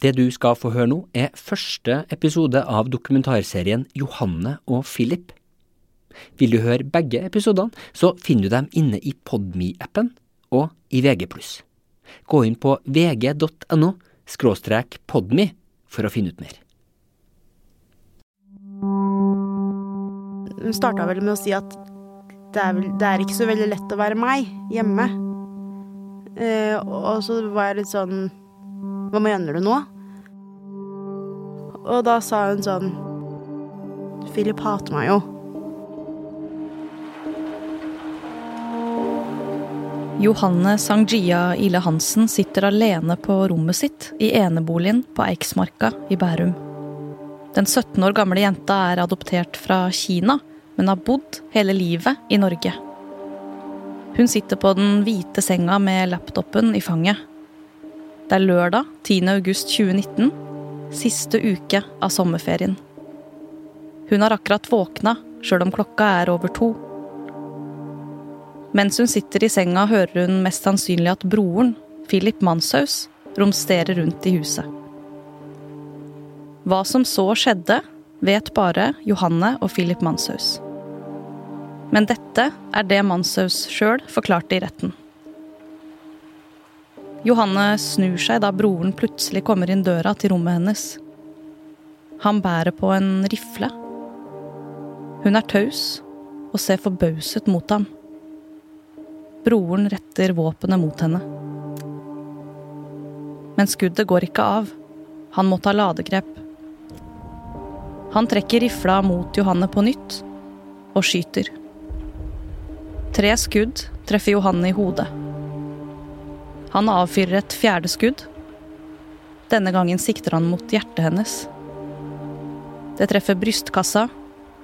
Det du skal få høre nå, er første episode av dokumentarserien Johanne og Philip. Vil du høre begge episodene, så finner du dem inne i Podme-appen og i VG+. Gå inn på vg.no skråstrek podme for å finne ut mer. Hun starta vel med å si at det er, vel, det er, ikke så veldig lett å være meg hjemme. Eh, og så var jeg litt sånn Hva mener du nå? Og da sa hun sånn Philip hater meg jo. Johanne Sangjia Ile Hansen sitter alene på rommet sitt i eneboligen på Eiksmarka i Bærum. Den 17 år gamle jenta er adoptert fra Kina, men har bodd hele livet i Norge. Hun sitter på den hvite senga med laptopen i fanget. Det er lørdag 10. august 2019, siste uke av sommerferien. Hun har akkurat våkna, sjøl om klokka er over to. Mens hun sitter i senga, hører hun mest sannsynlig at broren, Philip Manshaus, romsterer rundt i huset. Hva som så skjedde, vet bare Johanne og Philip Manshaus. Men dette er det Manshaus sjøl forklarte i retten. Johanne snur seg da broren plutselig kommer inn døra til rommet hennes. Han bærer på en rifle. Hun er taus og ser forbauset mot ham. Broren retter våpenet mot henne. Men skuddet går ikke av. Han må ta ladegrep. Han trekker rifla mot Johanne på nytt og skyter. Tre skudd treffer Johanne i hodet. Han avfyrer et fjerde skudd. Denne gangen sikter han mot hjertet hennes. Det treffer brystkassa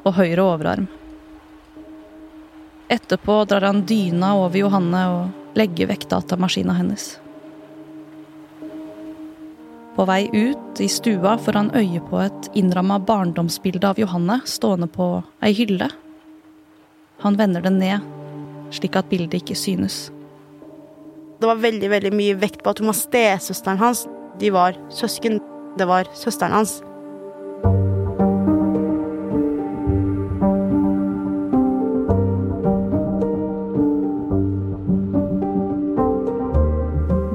og høyre overarm. Etterpå drar han dyna over Johanne og legger vekk datamaskina hennes. På vei ut i stua får han øye på et innramma barndomsbilde av Johanne stående på ei hylle. Han vender det ned, slik at bildet ikke synes. Det var veldig veldig mye vekt på at hun var stesøsteren hans. De var søsken. Det var søsteren hans.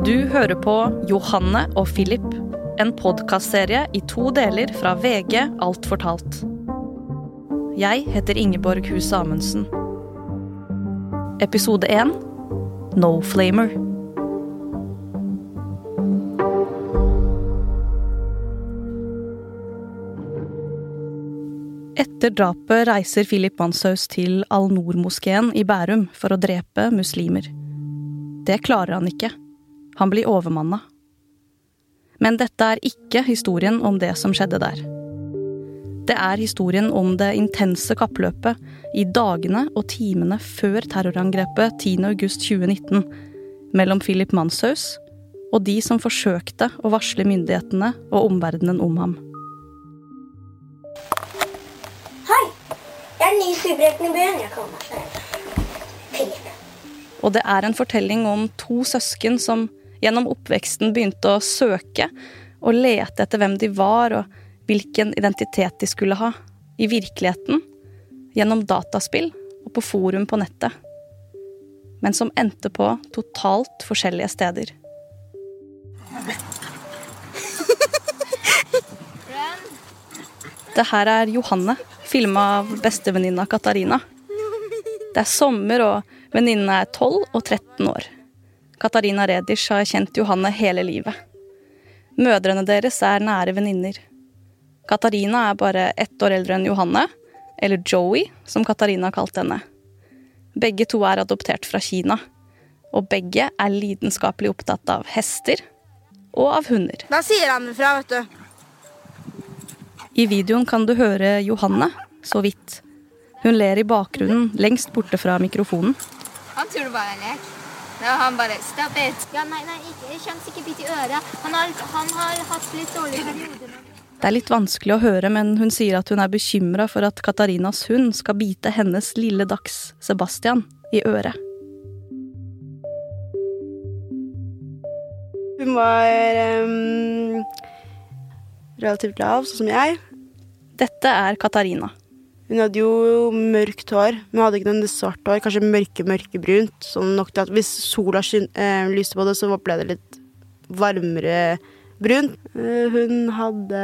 Du hører på Johanne og Philip, en podkastserie i to deler fra VG Alt fortalt. Jeg heter Ingeborg Hus Amundsen. Episode 1 No Flamer. Etter drapet reiser Philip Manshaus til Al-Noor-moskeen i Bærum for å drepe muslimer. Det klarer han ikke. Han blir overmanna. Men dette er ikke historien om det som skjedde der. Det er historien om det intense kappløpet i dagene og timene før terrorangrepet 10.8.2019 mellom Philip Manshaus og de som forsøkte å varsle myndighetene og omverdenen om ham. Er ny superhelten i byen. Jeg kaller meg selv Philip. Og det er en fortelling om to søsken som gjennom oppveksten begynte å søke og lete etter hvem de var og hvilken identitet de skulle ha. I virkeligheten, gjennom dataspill og på forum på nettet. Men som endte på totalt forskjellige steder. Det her er Johanne, filma av bestevenninna Katarina. Det er sommer, og venninnene er 12 og 13 år. Katarina Redisch har kjent Johanne hele livet. Mødrene deres er nære venninner. Katarina er bare ett år eldre enn Johanne, eller Joey, som Katarina har kalt henne. Begge to er adoptert fra Kina, og begge er lidenskapelig opptatt av hester og av hunder. Da sier han ifra, vet du. I videoen kan du høre Johanne, så vidt. Hun ler i bakgrunnen, lengst borte fra mikrofonen. Han tror det bare er en lek. Ja, han bare Stop it! Ja, nei, nei, ikke kjønnsikkebitt i øret. Han har, han har hatt litt dårlige perioder. Det er litt vanskelig å høre, men hun sier at hun er bekymra for at Katarinas hund skal bite hennes lille dags Sebastian i øret. Hun var um, relativt lav, sånn som jeg. Dette er Katarina. Hun hadde jo mørkt hår, men hadde ikke noe svart hår. Kanskje mørke, mørkebrunt. Sånn nok til at hvis sola eh, lyste på det, så ble det litt varmere brunt. Eh, hun hadde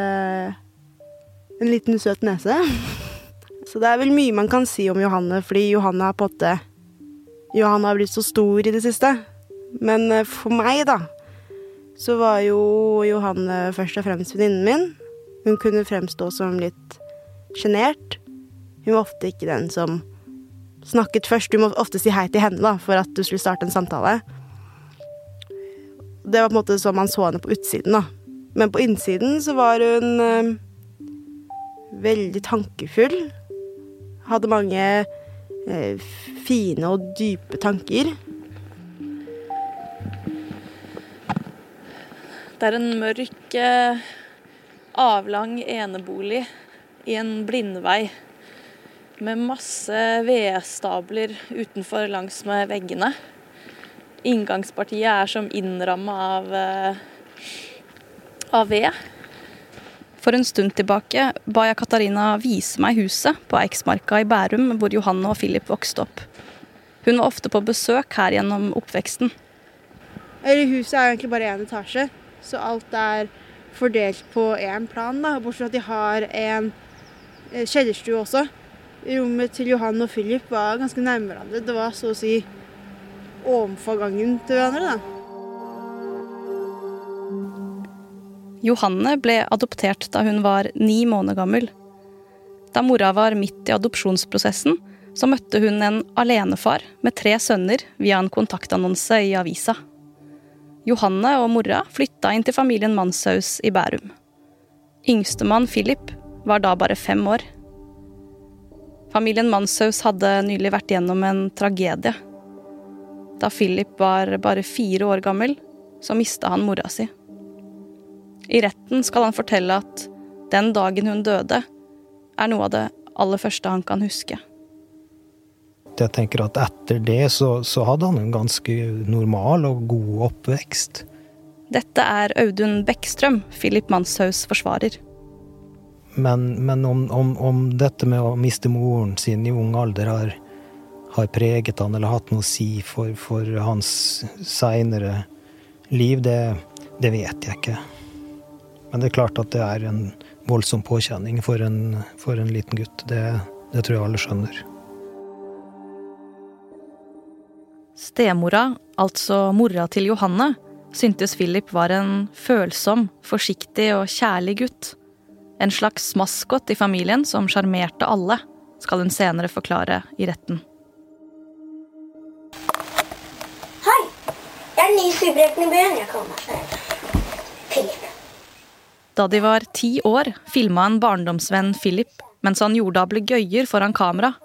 en liten søt nese. Så det er vel mye man kan si om Johanne, fordi Johanne er på en måte Johanne har blitt så stor i det siste. Men eh, for meg, da, så var jo Johanne først og fremst venninnen min. Hun kunne fremstå som litt sjenert. Hun var ofte ikke den som snakket først. Du må ofte si hei til henne da, for at du skulle starte en samtale. Det var på en måte sånn man så henne på utsiden, da. Men på innsiden så var hun eh, veldig tankefull. Hadde mange eh, fine og dype tanker. Det er en mørk, eh, avlang enebolig i en blindvei med masse vedstabler utenfor langs med veggene. Inngangspartiet er som innramma av, eh, av ved. For en stund tilbake ba jeg Katarina vise meg huset på Eiksmarka i Bærum, hvor Johanne og Philip vokste opp. Hun var ofte på besøk her gjennom oppveksten. Huset er egentlig bare én etasje, så alt er fordelt på én plan. da, Bortsett fra at de har en eh, kjellerstue også. Rommet til Johan og Philip var ganske nærme hverandre. Det var så å si ovenfor gangen til hverandre, da. Johanne ble adoptert da hun var ni måneder gammel. Da mora var midt i adopsjonsprosessen, så møtte hun en alenefar med tre sønner via en kontaktannonse i avisa. Johanne og mora flytta inn til familien Manshaus i Bærum. Yngstemann Philip var da bare fem år. Familien Manshaus hadde nylig vært gjennom en tragedie. Da Philip var bare fire år gammel, så mista han mora si. I retten skal han fortelle at den dagen hun døde, er noe av det aller første han kan huske. Jeg tenker at etter det så, så hadde han en ganske normal og god oppvekst. Dette er Audun Bekkstrøm, Philip Manshaus forsvarer. Men, men om, om, om, dette med å miste moren sin i ung alder har, har preget han eller hatt noe å si for, for hans seinere liv, det, det, vet jeg ikke. Men det er klart at det er en voldsom påkjenning for en, for en liten gutt. Det, det tror jeg alle skjønner. Stemora, altså mora til Johanne, syntes Philip var en følsom, forsiktig og kjærlig gutt. En slags maskot i familien som sjarmerte alle, skal hun senere forklare i retten. Hei! Jeg er ny i byen. Jeg meg Philip. Da de var ti år, filma en barndomsvenn Philip mens han gjorde ablegøyer foran kamera.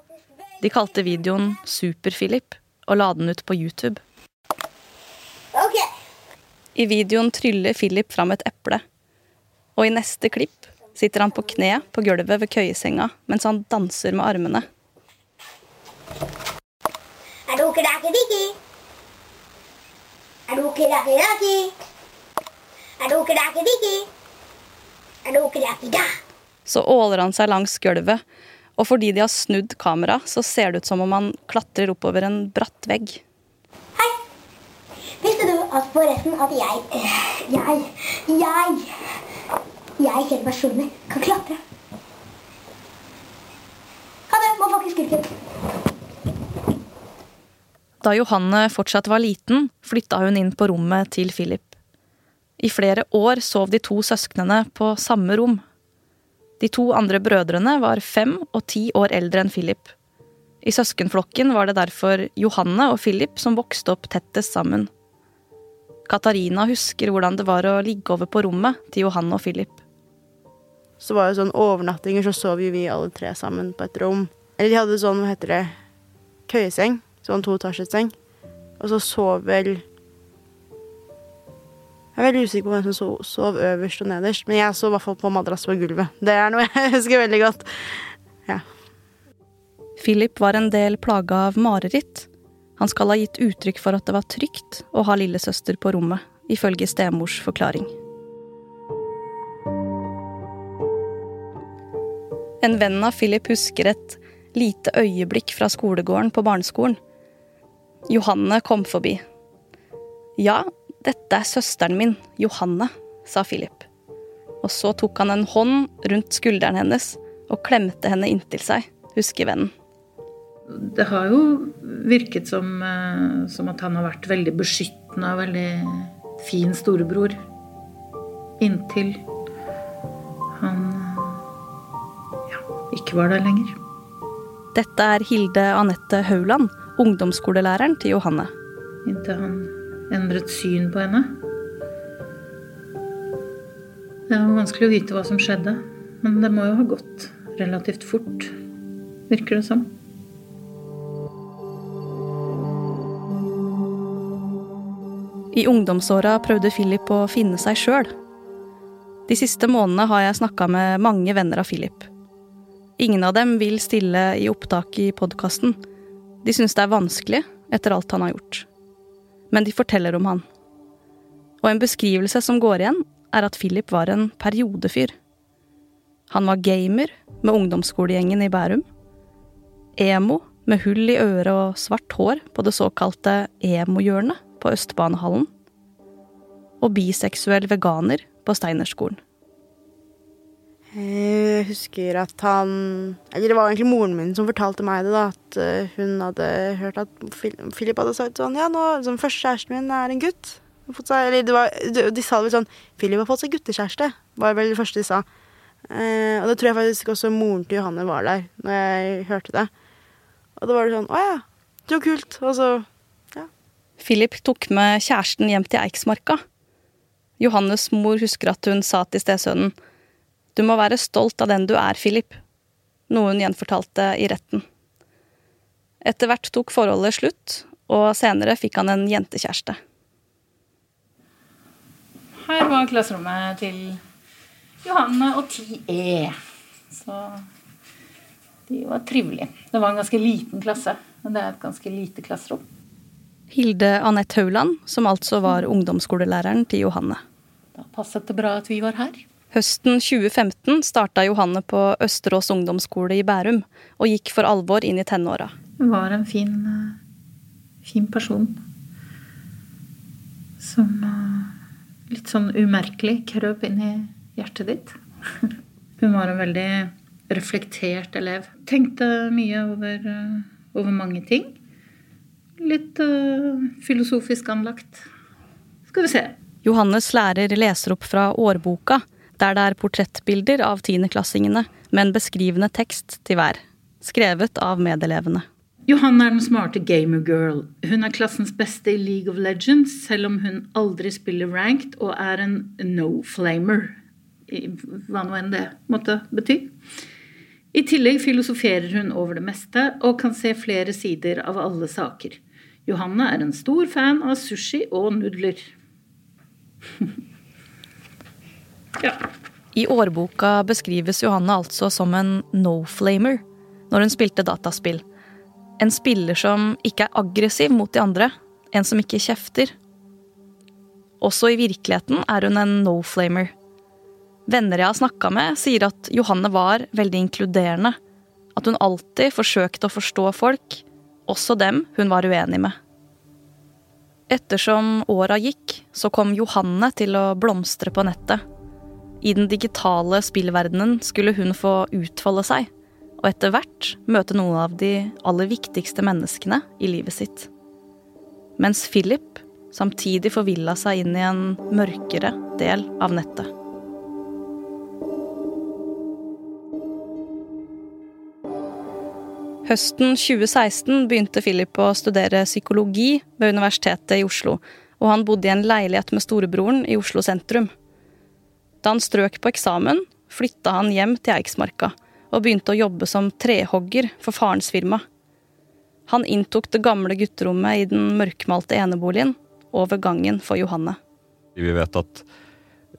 De kalte videoen Super-Philip og la den ut på YouTube. Ok. I videoen tryller Philip fram et eple. Og i neste klipp sitter han på kne på gulvet ved køyesenga mens han danser med armene. Så åler han seg langs gulvet, og fordi de har snudd kamera, så ser det ut som om han klatrer oppover en bratt vegg. Hei! Visste du at forresten at jeg Jeg Jeg jeg helt personlig kan klatre. Ha det. Må faktisk skurken. Da Johanne fortsatt var liten, flytta hun inn på rommet til Philip. I flere år sov de to søsknene på samme rom. De to andre brødrene var fem og ti år eldre enn Philip. I søskenflokken var det derfor Johanne og Philip som vokste opp tettest sammen. Katarina husker hvordan det var å ligge over på rommet til Johanne og Philip. Så var det sånn overnattinger, så sov jo vi alle tre sammen på et rom. Eller de hadde sånn, hva heter det, køyeseng. Sånn toetasjesseng. Og så sov vel Jeg er veldig usikker på hvem som sov, sov øverst og nederst, men jeg sov i hvert fall på madrass på gulvet. Det er noe jeg husker veldig godt. Ja. Philip var en del plaga av mareritt. Han skal ha gitt uttrykk for at det var trygt å ha lillesøster på rommet, ifølge stemors forklaring. En venn av Philip husker et lite øyeblikk fra skolegården på barneskolen. Johanne kom forbi. Ja, dette er søsteren min, Johanne, sa Philip. Og så tok han en hånd rundt skulderen hennes og klemte henne inntil seg, husker vennen. Det har jo virket som, eh, som at han har vært veldig beskyttende og veldig fin storebror. Inntil han ja, ikke var der lenger. Dette er Hilde Anette Hauland, ungdomsskolelæreren til Johanne. Inntil han endret syn på henne. Det var vanskelig å vite hva som skjedde, men det må jo ha gått relativt fort, virker det som. I ungdomsåra prøvde Philip å finne seg sjøl. De siste månedene har jeg snakka med mange venner av Philip. Ingen av dem vil stille i opptak i podkasten. De syns det er vanskelig etter alt han har gjort. Men de forteller om han. Og en beskrivelse som går igjen, er at Philip var en periodefyr. Han var gamer med ungdomsskolegjengen i Bærum. Emo med hull i øret og svart hår på det såkalte emo-hjørnet på Østbanehallen. Og biseksuell veganer på Steinerskolen. Jeg husker at han Eller det var egentlig moren min som fortalte meg det, da. At eh, hun hadde hørt at Philip hadde sagt sånn Ja, nå første kjæresten min er en gutt. Seg, eller det var, de sa det vel sånn Philip har fått seg guttekjæreste. Var vel det første de sa. Eh, og det tror jeg faktisk også moren til Johanne var der når jeg hørte det. Og da var det sånn Å ja, så kult. Og så ja. Philip tok med kjæresten hjem til Eiksmarka. Johannes mor husker at hun sa til stesønnen Du må være stolt av den du er, Philip. Noe hun gjenfortalte i retten. Etter hvert tok forholdet slutt, og senere fikk han en jentekjæreste. Her var klasserommet til Johanne og 10E. Så de var trivelige. Det var en ganske liten klasse, men det er et ganske lite klasserom. Hilde Anette Hauland, som altså var ungdomsskolelæreren til Johanne. Da passet det bra at vi var her. Høsten 2015 starta Johanne på Østerås ungdomsskole i Bærum, og gikk for alvor inn i tenåra. Hun var en fin, eh, fin person. Som eh, litt sånn umerkelig krøp inn i hjertet ditt. Hun var en veldig reflektert elev. Tenkte mye over, eh, over mange ting. Litt uh, filosofisk anlagt. Skal vi se. Johannes lærer leser opp fra årboka, der det er portrettbilder av tiendeklassingene med en beskrivende tekst til hver. Skrevet av medelevene. Johanne er den smarte gamergirl. Hun er klassens beste i League of Legends, selv om hun aldri spiller ranked og er en no-flamer. Hva nå enn det måtte bety. I tillegg filosoferer hun over det meste og kan se flere sider av alle saker. Johanne er en stor fan av sushi og nudler. ja. I årboka beskrives Johanne altså som en no-flamer når hun spilte dataspill. En spiller som ikke er aggressiv mot de andre. En som ikke kjefter. Også i virkeligheten er hun en no-flamer. Venner jeg har snakka med, sier at Johanne var veldig inkluderende. At hun alltid forsøkte å forstå folk, også dem hun var uenig med. Ettersom åra gikk, så kom Johanne til å blomstre på nettet. I den digitale spillverdenen skulle hun få utfolde seg, og etter hvert møte noen av de aller viktigste menneskene i livet sitt. Mens Philip samtidig forvilla seg inn i en mørkere del av nettet. Høsten 2016 begynte Philip å studere psykologi ved Universitetet i Oslo, og han bodde i en leilighet med storebroren i Oslo sentrum. Da han strøk på eksamen, flytta han hjem til Eiksmarka og begynte å jobbe som trehogger for farens firma. Han inntok det gamle gutterommet i den mørkmalte eneboligen over gangen for Johanne. Vi vet at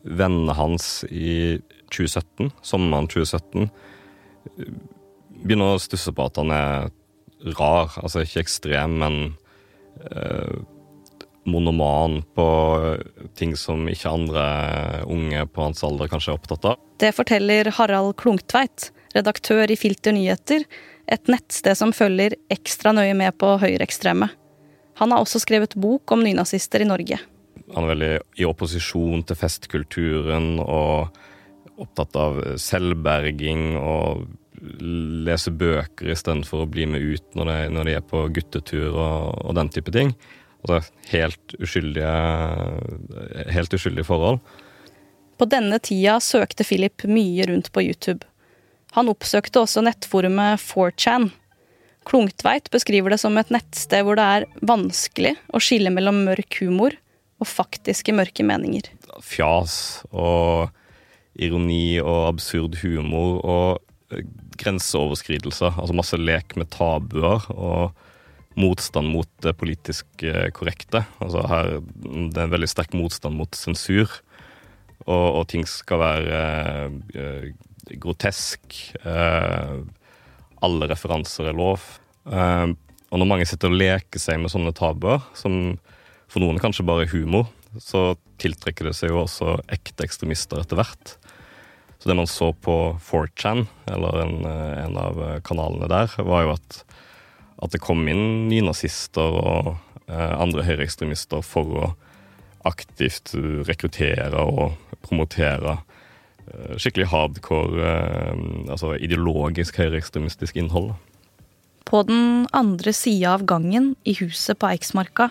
vennene hans i 2017, sommeren 2017 begynner å stusse på at han er rar. Altså ikke ekstrem, men eh, monoman på ting som ikke andre unge på hans alder kanskje er opptatt av. Det forteller Harald Klungtveit, redaktør i Filter nyheter, et nettsted som følger ekstra nøye med på høyreekstreme. Han har også skrevet bok om nynazister i Norge. Han er veldig i opposisjon til festkulturen og opptatt av selvberging og lese bøker istedenfor å bli med ut når de, når de er på guttetur og, og, den type ting. Altså helt uskyldige, helt uskyldige forhold. På denne tida søkte Philip mye rundt på YouTube. Han oppsøkte også nettforumet 4chan. Klungtveit beskriver det som et nettsted hvor det er vanskelig å skille mellom mørk humor og faktiske mørke meninger. Fjas og ironi og absurd humor og grenseoverskridelser. Altså masse lek med tabuer og motstand mot det politisk korrekte. Altså her, det er en veldig sterk motstand mot sensur. Og, og ting skal være eh, grotesk. Eh, alle referanser er lov. Eh, og når mange sitter og leker seg med sånne tabuer, som for noen kanskje bare er humor, så tiltrekker det seg jo også ekte ekstremister etter hvert. Så det man så på 4chan, eller en, en av kanalene der, var jo at, at det kom inn nynazister og eh, andre høyreekstremister for å aktivt rekruttere og promotere eh, skikkelig hardcore, eh, altså ideologisk høyreekstremistisk innhold. På den andre sida av gangen, i huset på Eiksmarka,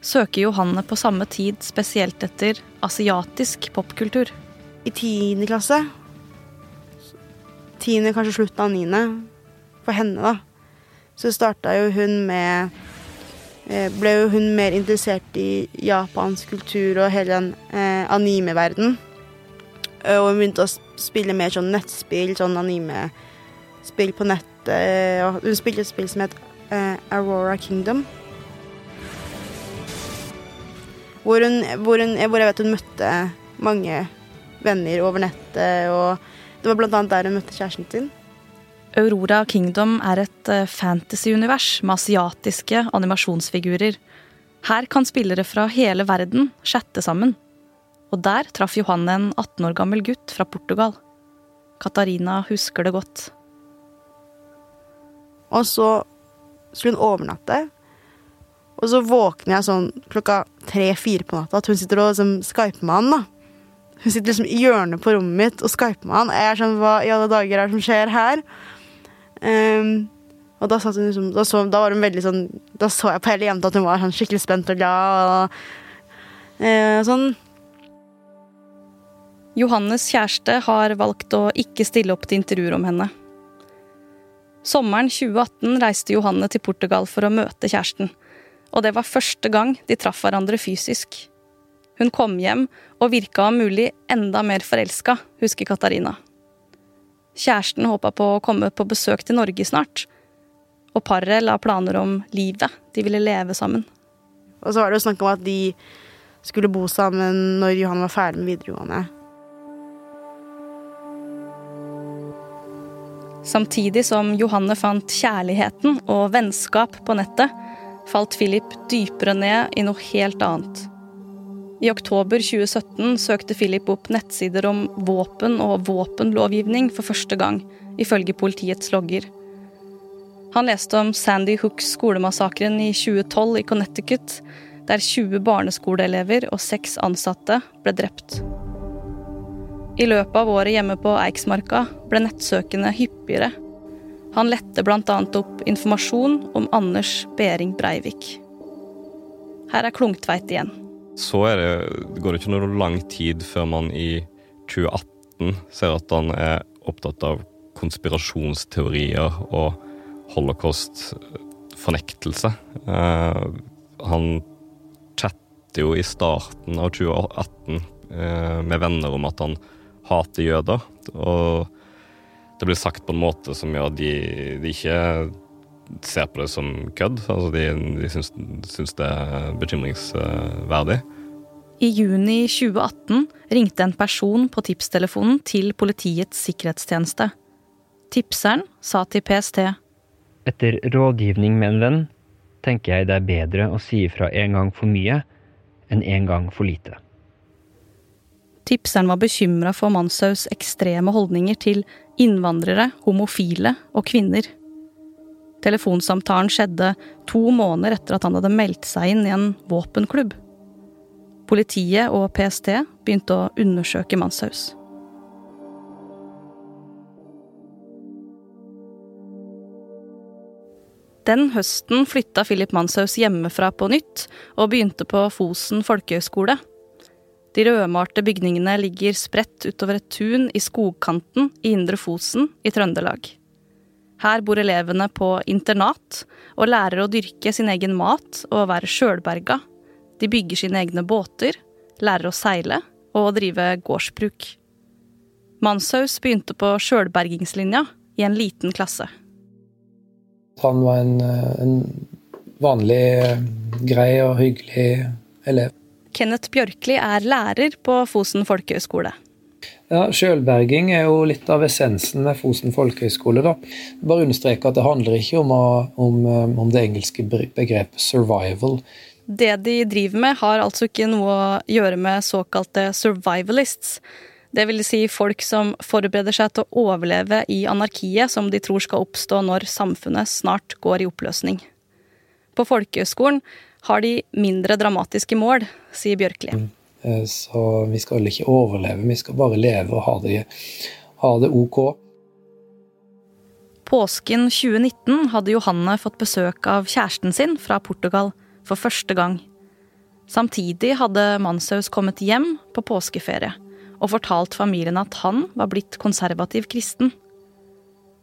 søker Johanne på samme tid spesielt etter asiatisk popkultur. I tiende klasse Tiende, kanskje slutten av niende. For henne, da. Så starta jo hun med Ble jo hun mer interessert i japansk kultur og hele den eh, anime-verden. Og hun begynte å spille mer sånn nettspill, sånn anime-spill på nettet. Og hun spilte et spill som het eh, Aurora Kingdom. Hvor, hun, hvor, hun, hvor jeg vet hun møtte mange venner over nettet, og det var blant annet der hun møtte kjæresten sin. Aurora Kingdom er et fantasy-univers med asiatiske animasjonsfigurer. Her kan spillere fra hele verden chatte sammen. Og der traff Johanne en 18 år gammel gutt fra Portugal. Katarina husker det godt. Og så skulle hun overnatte. Og så våkner jeg sånn klokka tre-fire på natta at hun sitter og liksom, skyper med han. da. Hun sitter liksom i hjørnet på rommet mitt og skyper med han. Jeg er sånn, Hva i alle dager er det som skjer her? Um, og da, hun liksom, da, så, da, var hun veldig sånn Da så jeg på hele jenta at hun var sånn skikkelig spent og glad. Og, uh, sånn. Johannes kjæreste har valgt å ikke stille opp til intervjuer om henne. Sommeren 2018 reiste Johanne til Portugal for å møte kjæresten. Og det var første gang de traff hverandre fysisk. Hun kom hjem og virka om mulig enda mer forelska, husker Katarina. Kjæresten håpa på å komme på besøk til Norge snart. Og paret la planer om livet de ville leve sammen. Og så var det jo snakk om at de skulle bo sammen når Johan var ferdig med videregående. Samtidig som Johanne fant kjærligheten og vennskap på nettet, falt Philip dypere ned i noe helt annet. I oktober 2017 søkte Philip opp nettsider om våpen og våpenlovgivning for første gang, ifølge politiets logger. Han leste om Sandy Hooks skolemassakren i 2012 i Connecticut, der 20 barneskoleelever og seks ansatte ble drept. I løpet av året hjemme på Eiksmarka ble nettsøkene hyppigere. Han lette bl.a. opp informasjon om Anders Behring Breivik. Her er Klungtveit igjen. Så det, går det ikke noe lang tid før man i 2018 ser at han er opptatt av konspirasjonsteorier og holocaust-fornektelse. Eh, han chatter jo i starten av 2018 eh, med venner om at han hater jøder. Og det blir sagt på en måte som gjør at de, de ikke ser på det som kødd. Altså de, de syns, syns det er bekymringsverdig. I juni 2018 ringte en person på tipstelefonen til Politiets sikkerhetstjeneste. Tipseren sa til PST Etter rådgivning med en venn tenker jeg det er bedre å si ifra en gang for mye enn en gang for lite. Tipseren var bekymra for Manshaus ekstreme holdninger til innvandrere, homofile og kvinner. Telefonsamtalen skjedde to måneder etter at han hadde meldt seg inn i en våpenklubb. Politiet og PST begynte å undersøke Manshaus. Den høsten flytta Philip Manshaus hjemmefra på nytt og begynte på Fosen folkehøgskole. De rødmalte bygningene ligger spredt utover et tun i skogkanten i Indre Fosen i Trøndelag. Her bor elevene på internat og lærer å dyrke sin egen mat og være sjølberga. De bygger sine egne båter, lærer å seile og å drive gårdsbruk. Manshaus begynte på sjølbergingslinja i en liten klasse. Han var en, en vanlig, grei og hyggelig elev. Kenneth Bjørkli er lærer på Fosen folkehøgskole. Ja, Sjølberging er jo litt av essensen med Fosen folkehøgskole. da. Bare understreke at det handler ikke om, om, om, det engelske begrepet 'survival'. Det de driver med, har altså ikke noe å gjøre med såkalte survivalists. Det vil si folk som forbereder seg til å overleve i anarkiet som de tror skal oppstå når samfunnet snart går i oppløsning. På folkehøgskolen har de mindre dramatiske mål, sier Bjørkli. Mm. Eh, så vi skal ikke overleve, vi skal bare leve og ha det, ha det ok. Påsken 2019 hadde Johanne fått besøk av kjæresten sin fra Portugal for første gang. Samtidig hadde Manshaus kommet hjem på påskeferie og fortalt familien at han var blitt konservativ kristen.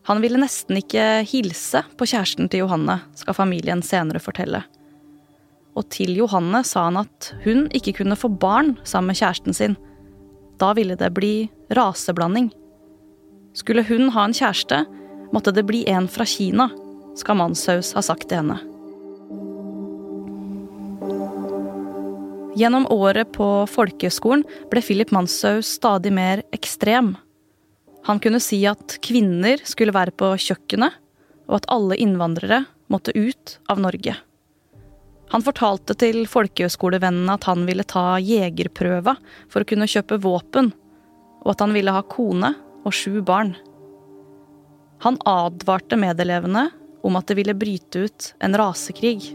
Han ville nesten ikke hilse på kjæresten til Johanne, skal familien senere fortelle og til Johanne sa han at hun ikke kunne få barn sammen med kjæresten sin. Da ville det bli raseblanding. Skulle hun ha en kjæreste, måtte det bli en fra Kina, skal Manshaus ha sagt til henne. Gjennom året på folkeskolen ble Philip Manshaus stadig mer ekstrem. Han kunne si at kvinner skulle være på kjøkkenet, og at alle innvandrere måtte ut av Norge. Han fortalte til folkehøyskolevennene at han ville ta jegerprøva for å kunne kjøpe våpen, og at han ville ha kone og sju barn. Han advarte medelevene om at det ville bryte ut en rasekrig.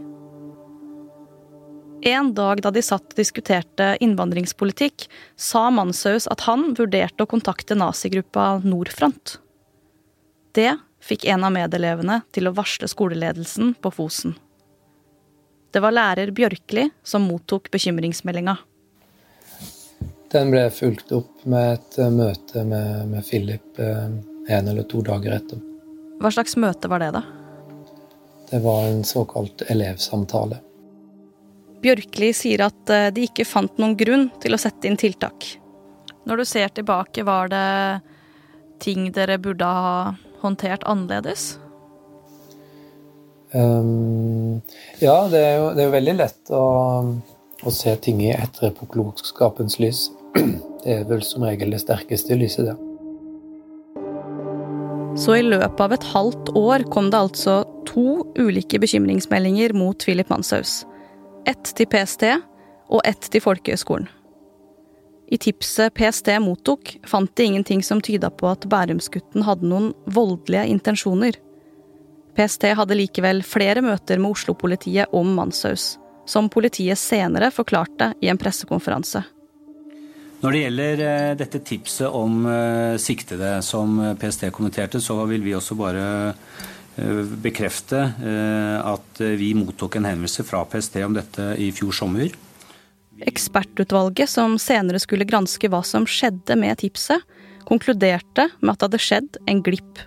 En dag da de satt og diskuterte innvandringspolitikk, sa Manshaus at han vurderte å kontakte nazigruppa Nordfront. Det fikk en av medelevene til å varsle skoleledelsen på Fosen. Det var lærer Bjørkli som mottok bekymringsmeldinga. Den ble fulgt opp med et eh, møte med, med Philip eh, en eller to dager etter. Hva slags møte var det, da? Det var en såkalt elevsamtale. Bjørkli sier at eh, de ikke fant noen grunn til å sette inn tiltak. Når du ser tilbake, var det ting dere burde ha håndtert annerledes? Um, ja, det er jo det er veldig lett å, å se ting i etterpåklokskapens lys. Det er vel som regel det sterkeste lyset, det. Så i løpet av et halvt år kom det altså to ulike bekymringsmeldinger mot Philip Manshaus. Ett til PST og ett til Folkehøgskolen. I tipset PST mottok, fant de ingenting som tyda på at Bærumsgutten hadde noen voldelige intensjoner. PST hadde likevel flere møter med Oslo-politiet om Manshaus, som politiet senere forklarte i en pressekonferanse. Når det gjelder eh, dette tipset om eh, siktede som PST kommenterte, så vil vi også bare eh, bekrefte at vi mottok en henvendelse fra PST om dette i fjor sommer. Ekspertutvalget som senere skulle granske hva som skjedde med tipset, konkluderte med at det hadde skjedd en glipp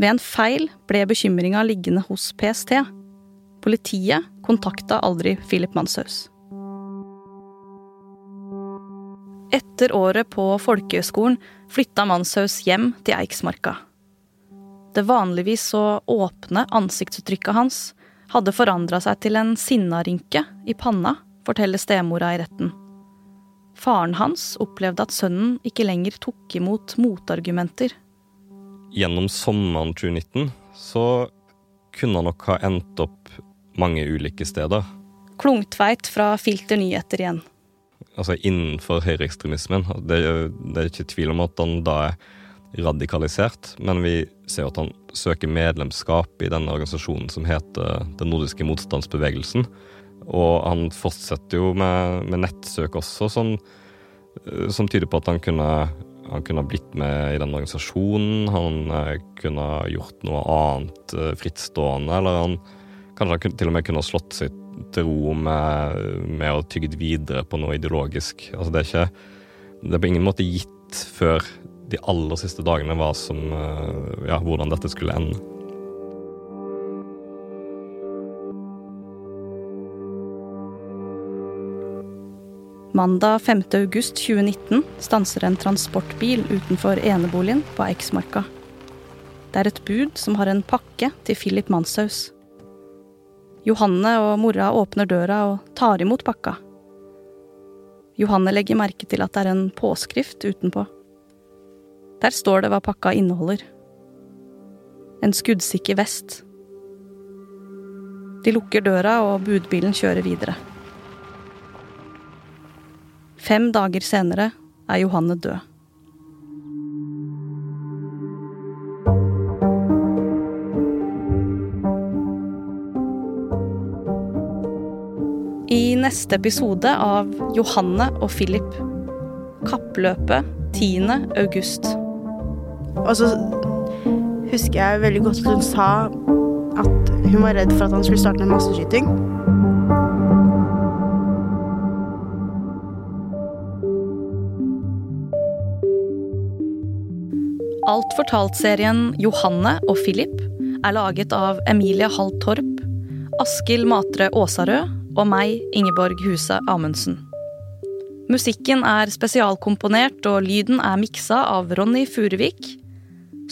ved en feil ble bekymringa liggende hos PST. Politiet kontakta aldri Philip Manshaus. Etter året på folkehøgskolen flytta Manshaus hjem til Eiksmarka. Det vanligvis så åpne ansiktsuttrykket hans hadde forandra seg til en sinnarynke i panna, forteller stemora i retten. Faren hans opplevde at sønnen ikke lenger tok imot motargumenter gjennom sommeren 2019 så kunne han nok ha endt opp mange ulike steder. Klungtveit fra Filter nyheter igjen. altså innenfor høyreekstremismen. Det, det er ikke tvil om at han da er radikalisert, men vi ser at han søker medlemskap i denne organisasjonen som heter Den nordiske motstandsbevegelsen. Og han fortsetter jo med, med nettsøk også, som, som, tyder på at han kunne, han kunne ha blitt med i den organisasjonen. Han kunne ha gjort noe annet eh, frittstående, eller han kanskje han til og med kunne ha slått seg til ro med, med å tygge videre på noe ideologisk. Altså det er ikke Det er på ingen måte gitt før de aller siste dagene hva som eh, Ja, hvordan dette skulle ende. Mandag 5. august 2019 stanser en transportbil utenfor eneboligen på Eiksmarka. Det er et bud som har en pakke til Philip Manshaus. Johanne og mora åpner døra og tar imot pakka. Johanne legger merke til at det er en påskrift utenpå. Der står det hva pakka inneholder. En skuddsikker vest. De lukker døra, og budbilen kjører videre. Fem dager senere er Johanne død. I neste episode av Johanne og Philip. Kappløpet 10. august. Og så husker jeg veldig godt at hun sa at hun var redd for at han skulle starte med masseskyting. Alt fortalt-serien Johanne og Philip er laget av Emilie Hall Torp, Askild Matre Åsarød og meg, Ingeborg Huse Amundsen. Musikken er spesialkomponert, og lyden er miksa av Ronny Furuvik.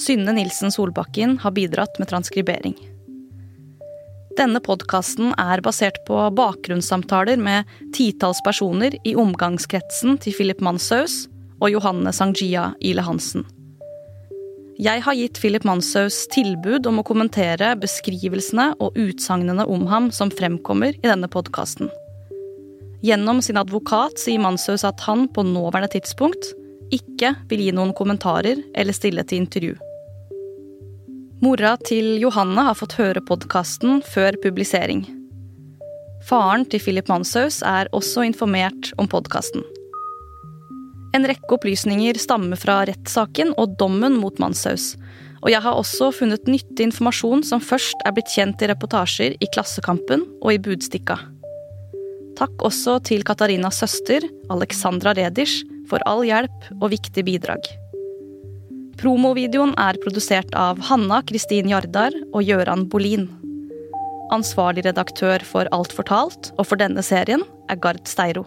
Synne Nilsen Solbakken har bidratt med transkribering. Denne podkasten er basert på bakgrunnssamtaler med titalls personer i omgangskretsen til Philip Manshaus og Johanne Sangjia Ile Hansen. Jeg har gitt Philip Manshaus tilbud om å kommentere beskrivelsene og utsagnene om ham som fremkommer i denne podkasten. Gjennom sin advokat sier Manshaus at han på nåværende tidspunkt ikke vil gi noen kommentarer eller stille til intervju. Mora til Johanne har fått høre podkasten før publisering. Faren til Philip Manshaus er også informert om podkasten. En rekke opplysninger stammer fra rettssaken og dommen mot Manshaus. Og jeg har også funnet nyttig informasjon som først er blitt kjent i reportasjer i Klassekampen og i Budstikka. Takk også til Katarinas søster, Alexandra Redisch, for all hjelp og viktig bidrag. Promovideoen er produsert av Hanna Kristin Jardar og Gøran Bolin. Ansvarlig redaktør for Alt fortalt og for denne serien er Gard Steiro.